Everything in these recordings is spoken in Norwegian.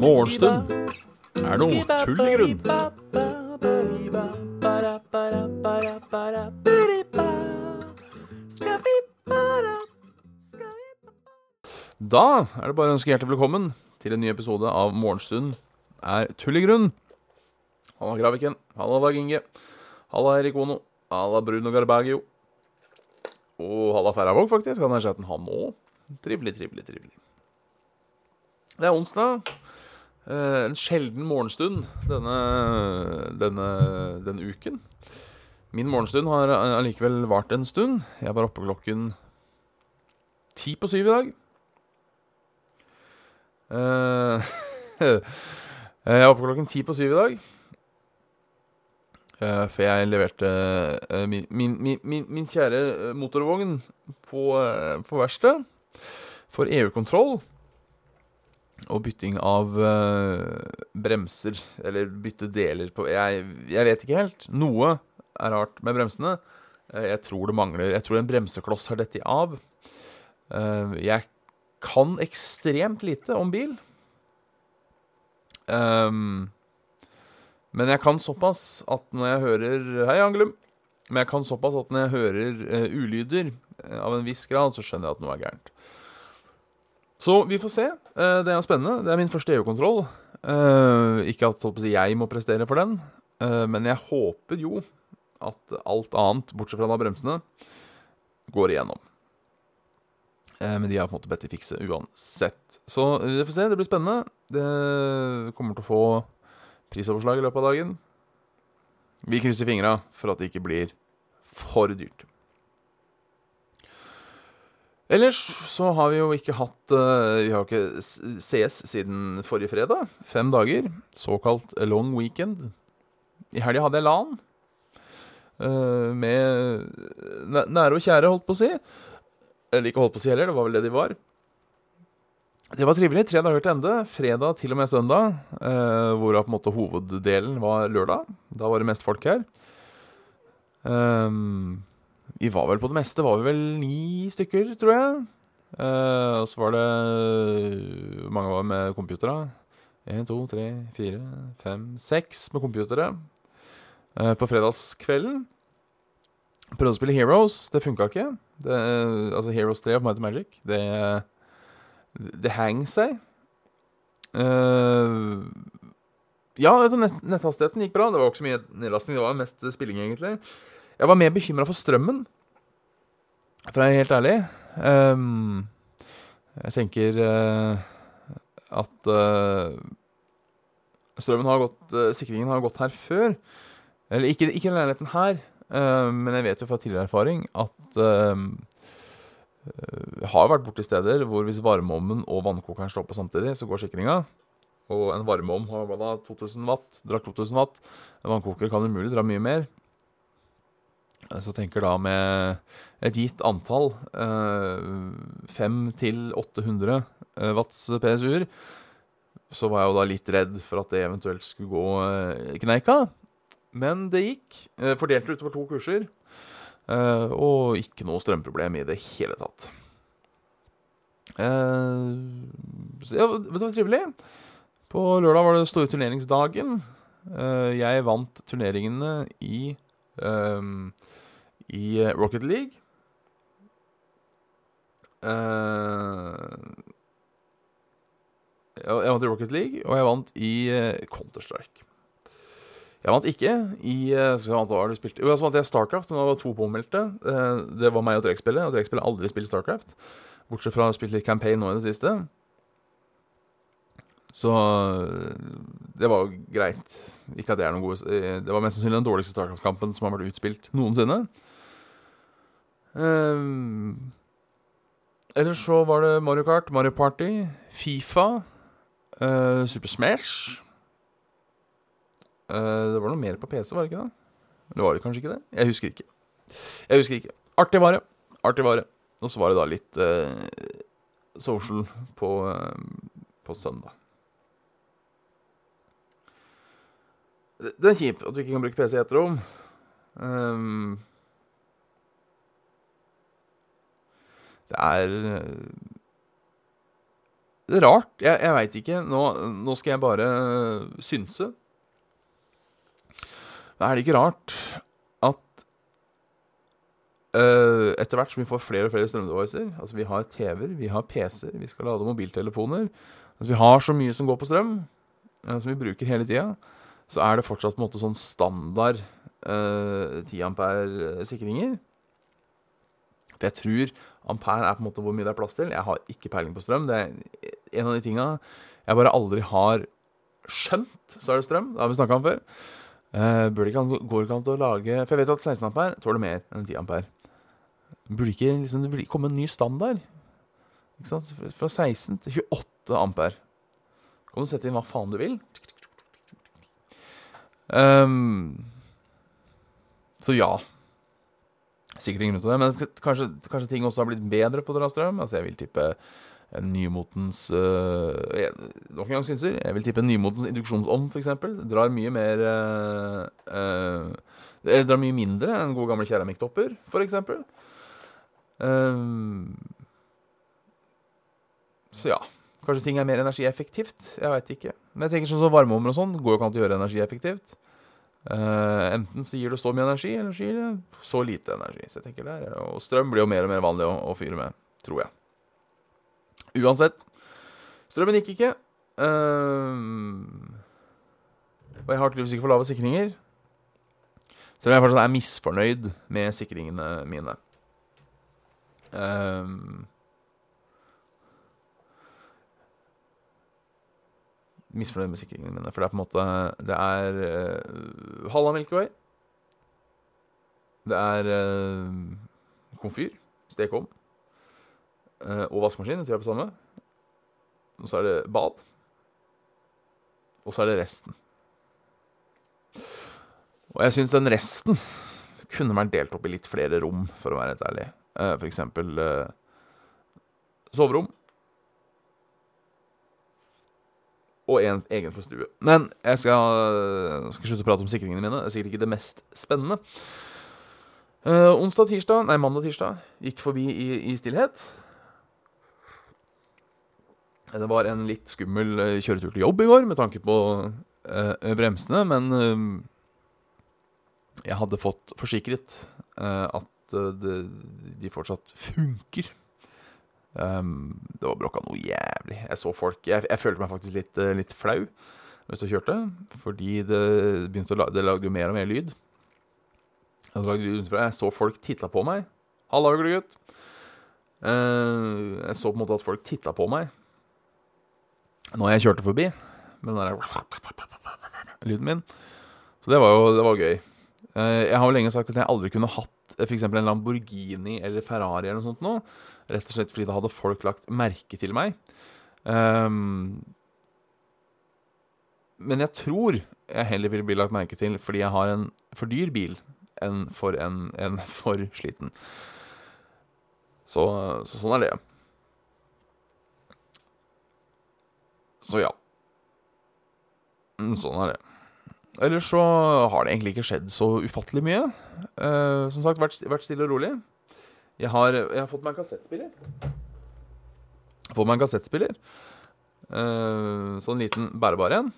Morgenstund er noe tull i grunn. Da er det bare å ønske hjertelig velkommen til en ny episode av Morgenstund er tull i grunn. Halla, Graviken. Halla, Dag Inge. Halla, Erik Ono. Halla, Bruno Garbagio. Og halla, Færhavåg, faktisk. Han er sett han òg. Trivelig, trivelig, trivelig. Det er onsdag. Eh, en sjelden morgenstund denne, denne, denne uken. Min morgenstund har allikevel vart en stund. Jeg var oppe klokken ti på syv i dag. Eh, jeg var oppe klokken ti på syv i dag. Eh, for jeg leverte eh, min, min, min, min, kjære motorvogn på, på verksted for EU-kontroll og bytting av bremser, eller bytte deler på jeg, jeg, vet ikke helt. Noe er rart med bremsene. jeg tror det mangler Jeg tror en bremsekloss har dette av. jeg kan ekstremt lite om bil. Um, men jeg kan såpass at når jeg hører Hei, Angelum. Men jeg kan såpass at når jeg hører uh, ulyder uh, av en viss grad, så skjønner jeg at noe er gærent. Så vi får se. Uh, det er spennende. Det er min første EU-kontroll. ikke at si, jeg må prestere for den, men jeg håper jo at alt annet, bortsett fra da bremsene, går igjennom. Men de har på en måte bedt de fikse uansett. Så vi får se. Det blir spennende. Det kommer til å få prisoverslag i løpet av dagen. Vi krysser fingra for at det ikke blir for dyrt. Ellers så har vi jo ikke hatt uh, Vi har ikke CS siden forrige fredag. Fem dager. Såkalt long weekend. I helga hadde jeg LAN. Uh, med nære og kjære, holdt på å si. Eller ikke holdt på å si heller, det var vel det de var. Det var trivelig. Tre dager til ende. Fredag til og med søndag. Eh, hvorav på en måte hoveddelen var lørdag. Da var det mest folk her. Eh, vi var vel på det meste var vi vel ni stykker, tror jeg. Eh, og så var det mange var med computere? Én, to, tre, fire, fem, seks med computere. Eh, på fredagskvelden. Prøvde å spille Heroes. Det funka ikke. Det, altså Heroes 3 of Mighty Magic. Det det henger seg. Uh, ja, nett, netthastigheten gikk bra. Det var ikke så mye nedlastning, det var mest spilling, egentlig. Jeg var mer bekymra for strømmen, for å være helt ærlig. Um, jeg tenker uh, at uh, strømmen har gått Sikringen har gått her før. Eller ikke, ikke leiligheten her, men jeg vet jo fra tidligere erfaring at har vært borti steder hvor hvis varmeovnen og vannkokeren står på samtidig, så går sikringa. Og en varmeovn har da 2000 watt, drar 2000 watt. En vannkoker kan umulig dra mye mer. Eh, så tenker da med et gitt antall, 5-800 watts PSU-er, så var jeg jo da litt redd for at det eventuelt skulle gå kneika. Men det gikk. Fordelt utover to kurser. Uh, og ikke noe strømproblem i det hele tatt. Uh, ja, vet du hva trivelig? På lørdag var det store turneringsdagen. Uh, jeg vant turneringene i i Rocket League. jeg vant i Rocket League, og jeg vant i Counter-Strike. Jeg vant ikke i eh, så vant, du spilt? Jo, så vant jeg Starcraft, men det var to påmeldte. Eh, det var meg og trekkspillet, og trekkspillet har aldri spilt Starcraft. Bortsett fra å ha spilt litt campaign nå i det siste. Så det var jo greit. Ikke at det er noen gode eh, Det var mest sannsynlig den dårligste Starcraft-kampen som har vært utspilt noensinne. Ellers så var det Mario Kart, Mario Party, Fifa, Super Smash Uh, det var noe mer på PC, var det ikke det? Eller var det kanskje ikke det? Jeg husker ikke. Jeg husker ikke. Artig vare. Artig vare. Og så var det da litt uh, social på, uh, på søndag. Det, er kjipt at du ikke kan bruke PC i etterrom. Um, Det er det er rart. Jeg, jeg veit ikke. Nå, nå, skal jeg bare synse. Men er det ikke rart at uh, etter hvert som vi får flere og flere strømdevicer Altså, vi har TV-er, vi har PC-er, vi skal lade mobiltelefoner Altså, vi har så mye som går på strøm, uh, som vi bruker hele tida, så er det fortsatt på en måte sånn standard uh, 10 ampere-sikringer. For jeg tror ampere er på en måte hvor mye det er plass til. Jeg har ikke peiling på strøm. Det er en av de tinga jeg bare aldri har skjønt. Så er det strøm. Det har vi snakka om før. Uh, burde ikke går ikke an å lage For jeg vet at 16 ampere tåler mer enn 10 ampere. Burde ikke liksom, det burde komme en ny standard? Ikke sant? Fra 16 til 28 ampere. Kan du sette inn hva faen du vil. Um, så ja. Sikkert ingen grunn til det. Men kanskje, kanskje, ting også har blitt bedre på dra strøm. Altså, jeg vil tippe nymotens uh, Nok en gang synser. Jeg vil tippe en nymotens induksjonsånd, f.eks. Drar mye mer uh, Eller drar mye mindre enn gode gamle keramiktopper, f.eks. Uh, så ja. Kanskje ting er mer energieffektivt. Jeg veit ikke. Men jeg tenker sånn som varmeovner og sånn går jo ikke an å gjøre energieffektivt. Uh, enten så gir det så mye energi, eller så gir det så lite energi. Så jeg tenker der, Og strøm blir jo mer og mer vanlig å, å fyre med, tror jeg. Uansett. Strømmen gikk ikke. Uh, og jeg har tydeligvis ikke for lave sikringer. Selv om jeg fortsatt er misfornøyd med sikringene mine. Uh, misfornøyd med sikringene mine, for det er på en måte Det er uh, halva Milky Det er uh, komfyr, stekeovn og vaskemaskin. Jeg tror jeg på samme. Og så er det bad. Og så er det resten. Og jeg syns den resten kunne vært delt opp i litt flere rom, for å være helt ærlig. Uh, for eksempel uh, soverom. og en egen for stue. Men jeg skal, skal, slutte å prate om sikringene mine. Det er sikkert ikke det mest spennende. Uh, onsdag, tirsdag, nei, mandag, tirsdag gikk forbi i, i stillhet. Det var en litt skummel uh, kjøretur til jobb i går med tanke på eh, bremsene, men jeg hadde fått forsikret at det, de fortsatt funker. Um, det var bråka noe jævlig. Jeg så folk Jeg, jeg følte meg faktisk litt, uh, litt flau mens jeg kjørte, fordi det begynte å Det lagde jo mer og mer lyd. Jeg så folk titta på meg. 'Halla, gutt'. Uh, jeg så på en måte at folk titta på meg når jeg kjørte forbi med den der lyden min. Så det var jo det var gøy. Uh, jeg har jo lenge sagt at jeg aldri kunne hatt f.eks. en Lamborghini eller Ferrari eller noe sånt nå. Rett og slett fordi da hadde folk lagt merke til meg. Um, men jeg tror jeg heller vil bli lagt merke til fordi jeg har en for dyr bil enn for en, en for sliten. Så, så, sånn er det. Så ja. Mm, sånn er det. Ellers så har det egentlig ikke skjedd så ufattelig mye. Uh, som sagt, vært, vært stille og rolig. Jeg har, jeg har fått meg en kassettspiller. Fått meg en kassettspiller. Uh, sånn liten bærebar en.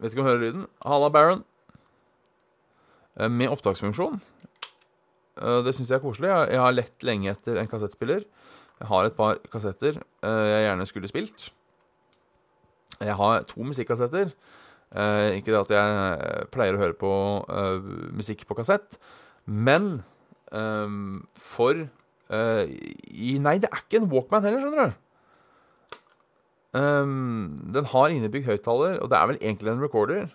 Vet ikke om du hører lyden. Halla, Baron. Uh, med opptaksfunksjon. Det syns jeg er koselig. Jeg, jeg, har lett lenge etter en kassettspiller. Jeg har et par kassetter jeg gjerne skulle spilt. Jeg har to musikkassetter. ikke det at jeg pleier å høre på musikk på kassett. Men for Nei, det er ikke en Walkman heller, skjønner du. Um, den har innebygd høyttaler, og det er vel egentlig en recorder.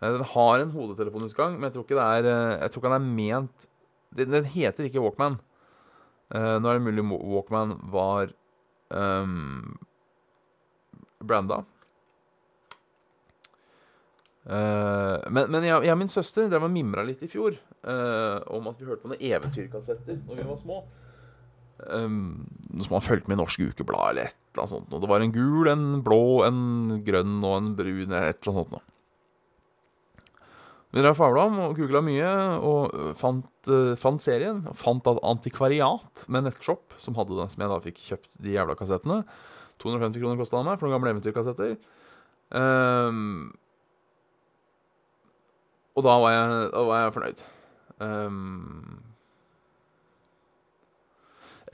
Uh, den har en hodetelefonutgang, men jeg tror ikke det er uh, Jeg tror ikke den er ment Den, den heter ikke Walkman. Nå er det mulig Walkman var um, branda. Uh, men, men jeg, jeg, og min søster drev og mimra litt i fjor uh, om at vi hørte på noen eventyrkassetter når vi var små. Um, som man fulgte med i Norsk Ukeblad eller et eller annet sånt. Og det var en gul, en blå, en grønn og en brun et eller annet sånt. Vi drev og fabla om og googla mye, og fant, fant serien. Fant at Antikvariat med nettshop, som hadde den som jeg da fikk kjøpt de jævla kassettene. 250 kroner kosta det meg for noen gamle eventyrkassetter. Um, og da var jeg, da var jeg fornøyd. Um,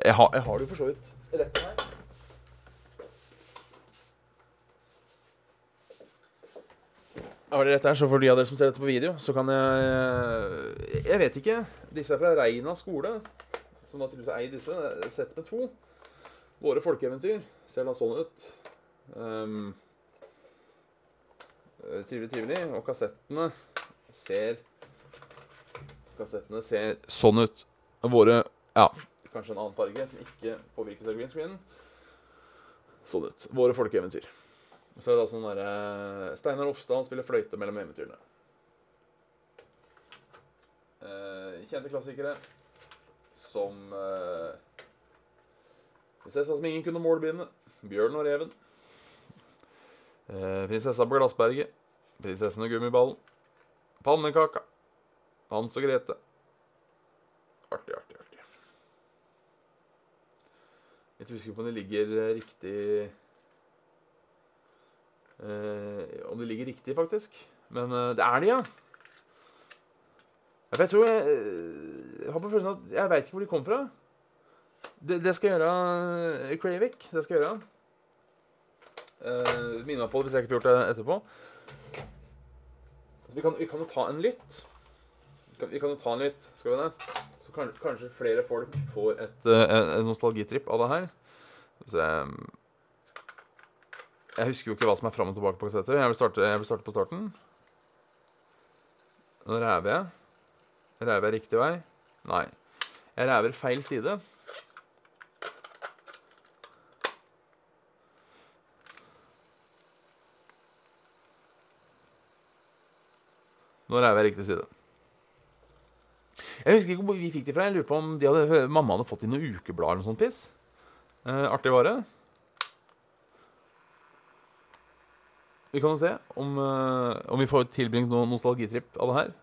jeg, har, jeg har det jo for så vidt rett her. Har dere rett her, så For de av dere som ser dette på video, så kan jeg Jeg vet ikke. Disse er fra Reina skole, som naturligvis eier disse. Sett med to. Våre folkeeventyr ser da sånn ut. Um, trivelig, trivelig. Og kassettene ser Kassettene ser sånn ut. Våre Ja, kanskje en annen farge som ikke påvirkes av green screen. Sånn ut. Våre folkeeventyr. Og så er det da sånn derre Steinar Ofstad spiller fløyte mellom eventyrene. Eh, kjente klassikere som eh, Prinsessa som ingen kunne målbinde. Bjørnen og reven. Eh, prinsessa på glassberget. Prinsessen og gummiballen. Pannekaka. Hans og Grete. Artig, artig, artig. Jeg tror ikke på om det ligger eh, riktig eh, Om det ligger riktig, faktisk. Men uh, det er de, ja. Jeg tror jeg, eh, jeg har på følelsen at Jeg veit ikke hvor de kom fra. Det, det skal jeg gjøre uh, Kravik. Det skal jeg gjøre. Uh, Minne meg på det hvis jeg ikke får gjort det etterpå. Så vi kan, vi jo ta en lytt. Vi kan, vi jo ta en lytt, skal vi det? Så kanskje, kanskje flere folk får et, uh, en, en nostalgitripp av det her. Så, um, jeg husker jo ikke hva som er fram og tilbake på kassetter. Jeg vil starte, jeg vil starte på starten. Nå ræver jeg. Ræver jeg riktig vei? Nei. Jeg ræver feil side. Nå ræver jeg riktig side. Jeg husker ikke hvor vi fikk de fra. Jeg lurer på om de hadde, mamma hadde fått inn noen ukeblader eller noe sånt piss. Eh, artig vare. Vi kan jo se om, eh, om vi får tilbringt noen nostalgitripp av det her.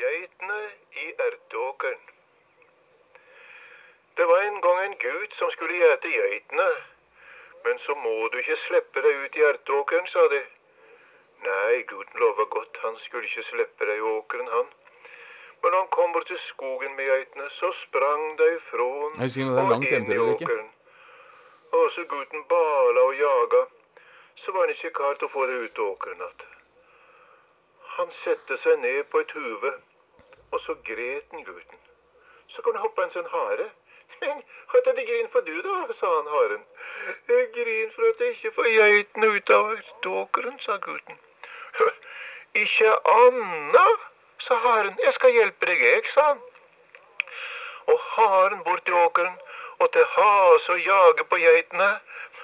Geitene i erteåkeren. Det var en gang en gutt som skulle gjete geitene. Men så må du ikke slippe deg ut i erteåkeren, sa de. Nei, gutten lova godt, han skulle ikke slippe deg i åkeren, han. Men når han kom bort til skogen med geitene, så sprang de fra han og inn i er ikke. Og så gutten bala og jaga, så var han ikke klar til å få det ut i åkeren igjen. Han sette seg ned på et huve, og så gret han gutten. Så kan han hoppe en sånn hare. Men at det grin for du, da, sa han haren. Grin for at jeg ikke får geitene ut av åkeren, sa gutten. Ikke anna, sa haren. Jeg skal hjelpe deg, jeg, sa han. Og haren bort til åkeren, og til hase og jage på geitene.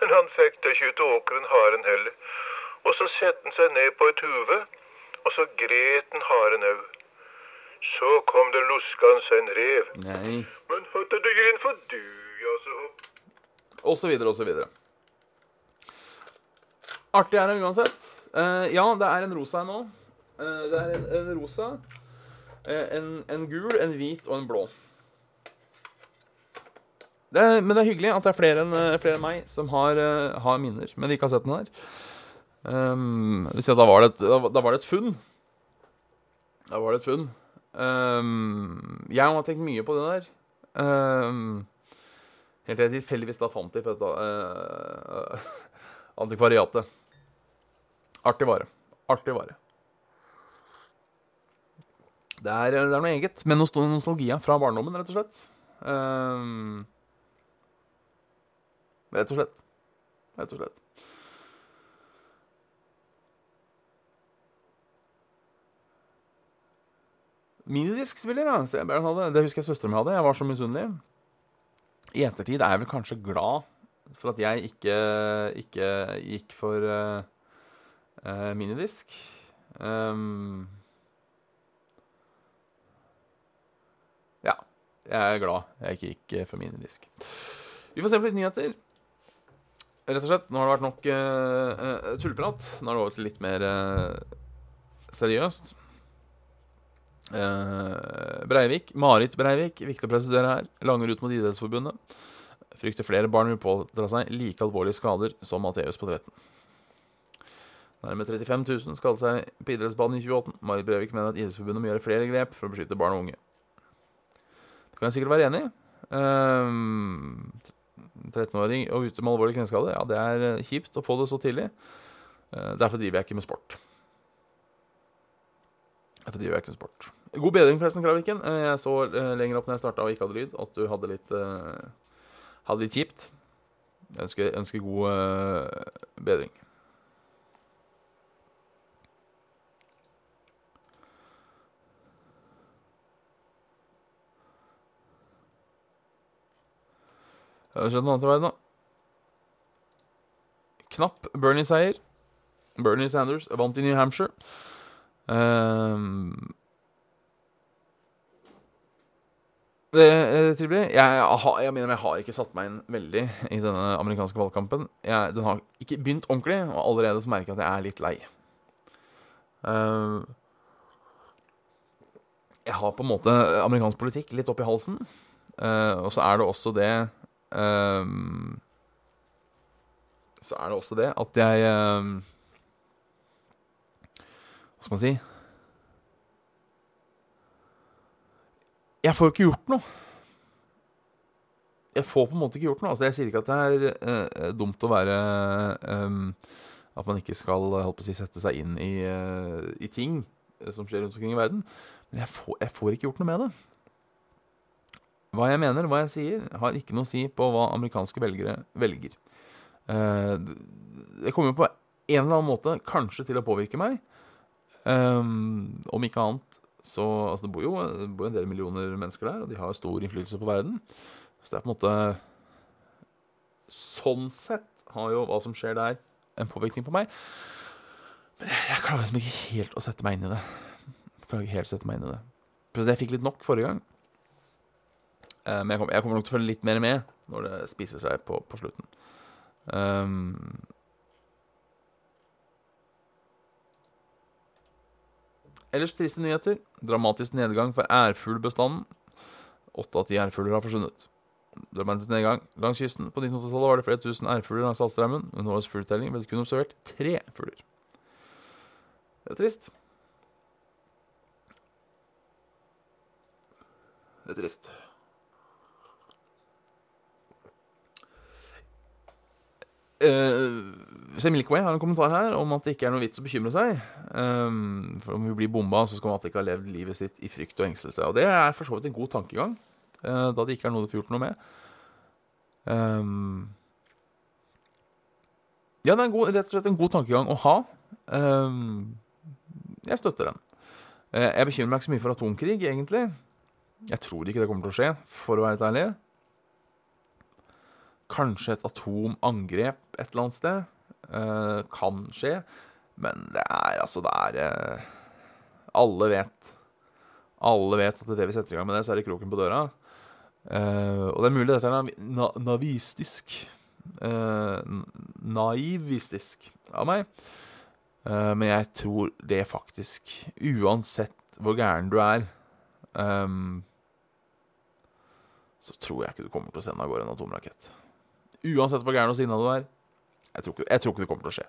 Men han fikk det ikke ut åkeren, haren heller. Og så sette han seg ned på et huve, og så gret han haren òg. Så kom det luskende seg en rev. Nei. Men hørte du inn for du, ja, så Og så videre og så videre. Artig er det uansett. Uh, ja, det er en rosa her nå. Uh, det er en, en rosa, uh, en, en gul, en hvit og en blå. Det er, men det er hyggelig at det er flere enn flere enn meg som har, har minner med de kassettene der. Um, da var, det et, da, da var det et funn. Da var det et funn. Um, jeg har tenkt mye på det der. Um, helt til jeg tilfeldigvis da fant de på dette uh, antikvariatet. Artig vare. Artig vare. Det er, det er noe eget med noe nostalgia fra barndommen, rett og slett. Um, rett og slett. Rett og slett. Minidiskspiller, da. Se, hadde. Det husker jeg søstera mi hadde. Jeg var så misunnelig. I ettertid er jeg vel kanskje glad for at jeg ikke, ikke gikk for uh, minidisk. Um, ja. Jeg er glad jeg ikke gikk eh, for minidisk. Vi får se på litt nyheter. Rett og slett, Nå har det vært nok uh, tulleprat. Nå er det over til litt mer seriøst. Eh, Breivik, Marit Breivik, viktig å presisere her, langer ut mot Idrettsforbundet. Frykter flere barn vil pådra seg like alvorlige skader som Matheus på 13. Nærmere 35 000 skadet seg på idrettsbanen i 2018. Marit Breivik mener at Idrettsforbundet må gjøre flere grep for å beskytte barn og unge. Det kan jeg sikkert være enig i. Um, 13-åring og ute med alvorlig kneskade, ja, det er eh, kjipt å få det så tidlig. Uh, derfor driver jeg ikke med sport. Derfor driver jeg ikke med sport. God bedring, forresten, Kraviken. Eh, Jeg så eh, lenger opp når jeg starta og ikke hadde lyd, at du hadde litt, eh, hadde litt kjipt. Jeg ønsker, ønsker god bedring. Det har skjedd noe annet i verden, da. Knapp Bernie-seier. Bernie Sanders vant i New Hampshire. Ehm, det er trivelig. Jeg, har, jeg mener jeg har ikke satt meg inn veldig i denne amerikanske valgkampen. Jeg, den har ikke begynt ordentlig, og allerede så merker jeg at jeg er litt lei. Uh, jeg har på en måte amerikansk politikk litt oppi halsen. Uh, og så er det også det uh, Så er det også det at jeg Hva skal man si Jeg får jo ikke gjort noe. Jeg får på en måte ikke gjort noe. Altså, jeg sier ikke at det er eh, dumt å være ehm, At man ikke skal holdt på å si, sette seg inn i, eh, i ting som skjer rundt omkring i verden. Men jeg får, jeg får ikke gjort noe med det. Hva jeg mener, hva jeg sier, har ikke noe å si på hva amerikanske velgere velger. Eh, det kommer jo på en eller annen måte kanskje til å påvirke meg. Um, om ikke annet så Altså, det bor jo det bor en del millioner mennesker der, og de har stor innflytelse på verden. Så det er på en måte Sånn sett har jo hva som skjer der, en påvirkning på meg. Men jeg, jeg klarer liksom ikke helt å sette meg inn i det. Jeg klarer ikke helt å sette meg inn i det. Jeg fikk litt nok forrige gang. Eh, men jeg kommer, jeg kommer nok til å følge litt mer med når det spiser seg på, på slutten. Um, ellers triste nyheter. Dramatisk nedgang for ærfuglbestanden. Åtte av ti ærfugler har forsvunnet. Dramatisk nedgang langs kysten. På 1980-tallet var det flere tusen ærfugler langs Saltstraumen. Under årets fugletelling ble det kun observert tre fugler. Det er trist. Det er trist. Uh, Semilkway har en kommentar her om at det ikke er noe vits å bekymre seg. Um, for om vi blir bomba, så skal man alltid ikke ha levd livet sitt i frykt og engstelse. Og det er for så vidt en god tankegang, uh, da det ikke er noe du får gjort noe med. Um, ja, det er god, rett og slett en god tankegang å ha. Um, jeg støtter den. Uh, jeg bekymrer meg ikke så mye for atomkrig, egentlig. Jeg tror ikke det kommer til å skje, for å være helt ærlig. Kanskje et atomangrep et eller annet sted. Eh, kan skje. Men det er altså Det er uh, Alle vet. Alle vet at det vi setter i gang med det, så er det kroken på døra. Uh, og det er mulig dette er na navistisk. Naivistisk av meg. Men jeg tror det faktisk, uansett hvor gæren du er um, så tror jeg ikke du kommer til å sende av gårde en atomrakett. Uansett hvor gæren og sinna du er. Jeg tror, ikke, jeg tror ikke det kommer til å skje.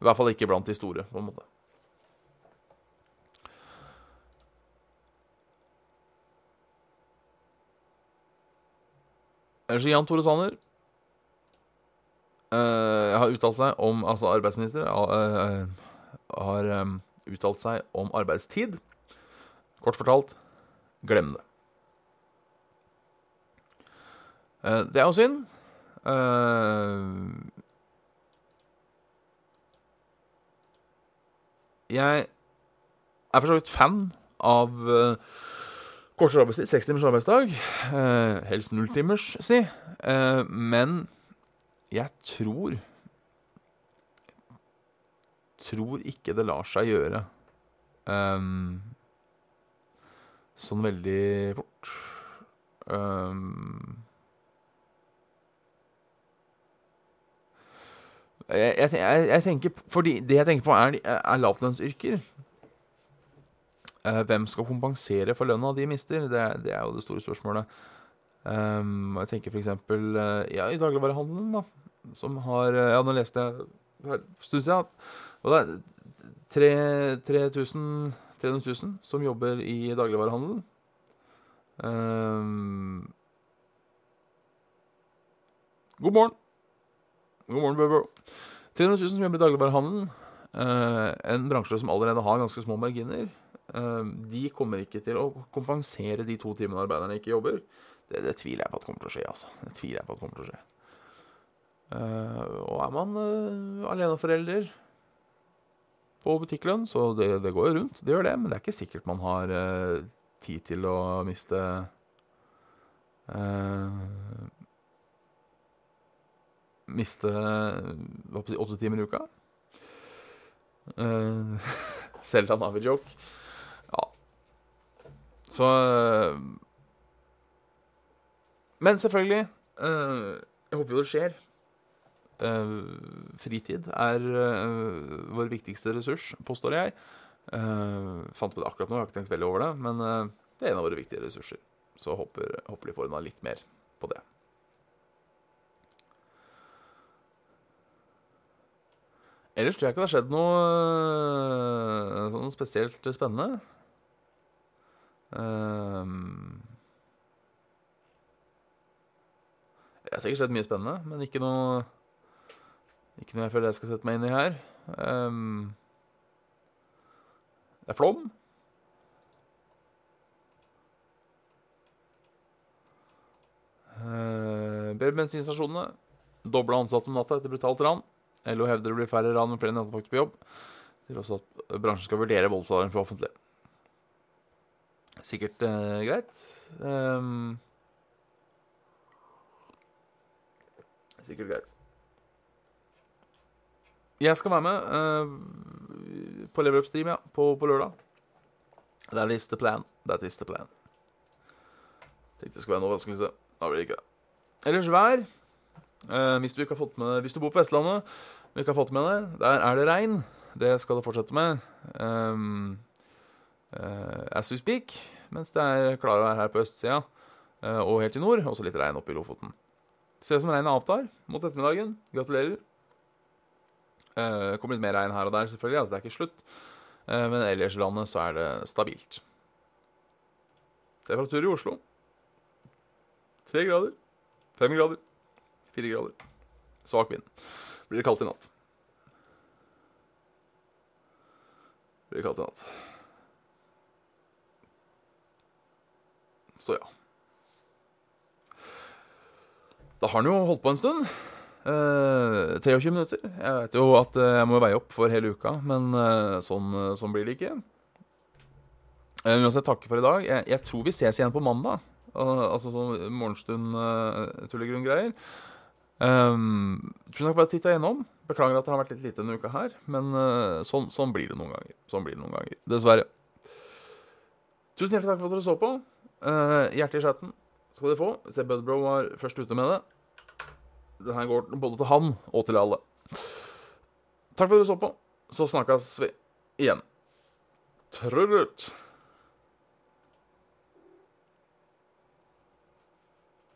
I hvert fall ikke blant de store, på en måte. Ellers Jan Tore Sanner uh, har uttalt seg om Altså arbeidsminister eh, har um, uttalt seg om arbeidstid. Kort fortalt glem det. Det er jo synd. Eh, jeg er for så vidt fan av uh, Kortere arbeidstid, seks timers arbeidsdag. Uh, helst null timers, si. Uh, men jeg tror Tror ikke det lar seg gjøre um, sånn veldig fort. Ehm, jeg, jeg, jeg, tenker Fordi det jeg tenker på, er, er lavlønnsyrker. Uh, hvem skal kompensere for lønna de mister? Det, det er jo det store spørsmålet. Um, jeg tenker f.eks. Uh, ja, i dagligvarehandelen, da. Som har uh, Ja, nå leste jeg siden at og det er 3000 300 000 som jobber i dagligvarehandelen. Um, god morgen. God morgen, bro. 300 000 som jobber i dagligvarehandelen. Uh, en bransje som allerede har ganske små marginer. Uh, de kommer ikke til å kompensere de to timene arbeiderne ikke jobber. Det, det tviler jeg på at kommer til å skje. altså. Det tviler jeg på at kommer til å skje. Uh, og er man aleneforelder på butikklønn, så det, det går jo rundt. Det gjør det, men det er ikke sikkert man har tid til å miste Miste åtte timer i uka. Uh, Selv en joke. Ja. Så eh, Men selvfølgelig Uh, Jeg håper jo det skjer. Uh, fritid er uh, vår viktigste ressurs, påstår jeg. Uh, fant på det akkurat nå, jeg har ikke tenkt veldig over det, men eh, det er en av våre viktige ressurser. Så håper, håper de får unna litt mer på det. Ellers tror jeg ikke det har skjedd noe øh, sånn spesielt spennende. Um, det har sikkert skjedd mye spennende, men ikke noe Ikke noe jeg føler jeg skal sette meg inn i her. Um, det er flom. Uh, bensinstasjonene. Dobla ansatte om natta etter brutalt ran. LO hevder det blir færre ran med flere nattevakter på jobb. Til også at bransjen skal vurdere voldsalarm for offentlig. Sikkert eh, greit. Um, sikkert greit. Jeg skal være med uh, på Level Up Stream, ja, på, på lørdag. That is the plan. That is the plan. Tenkte det skulle være noe vanskelig, så da blir det ikke det. Ellers vær. Eh, hvis du ikke har fått med Hvis du bor på Vestlandet og ikke har fått med deg, der er det regn. Det skal det fortsette med. Um, uh, as we speak. Mens det er klarvær her på østsida uh, og helt i nord. Også litt regn oppe i Lofoten. Ser ut som regnet avtar mot ettermiddagen. Gratulerer. Uh, kommer litt mer regn her og der, selvfølgelig. Altså, det er ikke slutt. Uh, men ellers i landet så er det stabilt. Temperatur i Oslo tre grader. Fem grader. Fire grader. Svak vind. Blir det kaldt i natt. Blir det kaldt i natt. Så ja. Da har han jo holdt på en stund. Eh, 23 minutter. Jeg vet jo at eh, jeg må veie opp for hele uka, men eh, sånn, eh, sånn blir det ikke. Eh, uansett, takke for i dag. Jeg, jeg tror vi ses igjen på mandag. Al- altså sånn morgenstund uh, tullegrunn-greier. Um, tusen takk for at titta innom. Beklager at det har vært litt lite denne uka her, men uh, sånn, sånn blir det noen ganger. Sånn blir det noen ganger. Dessverre. Tusen hjertelig takk for at dere så på. Uh, hjertet i chatten skal dere få. Se Budbro var først ute med det. Det her går både til han og til alle. Takk for at dere så på. Så snakkes vi igjen. Trurut.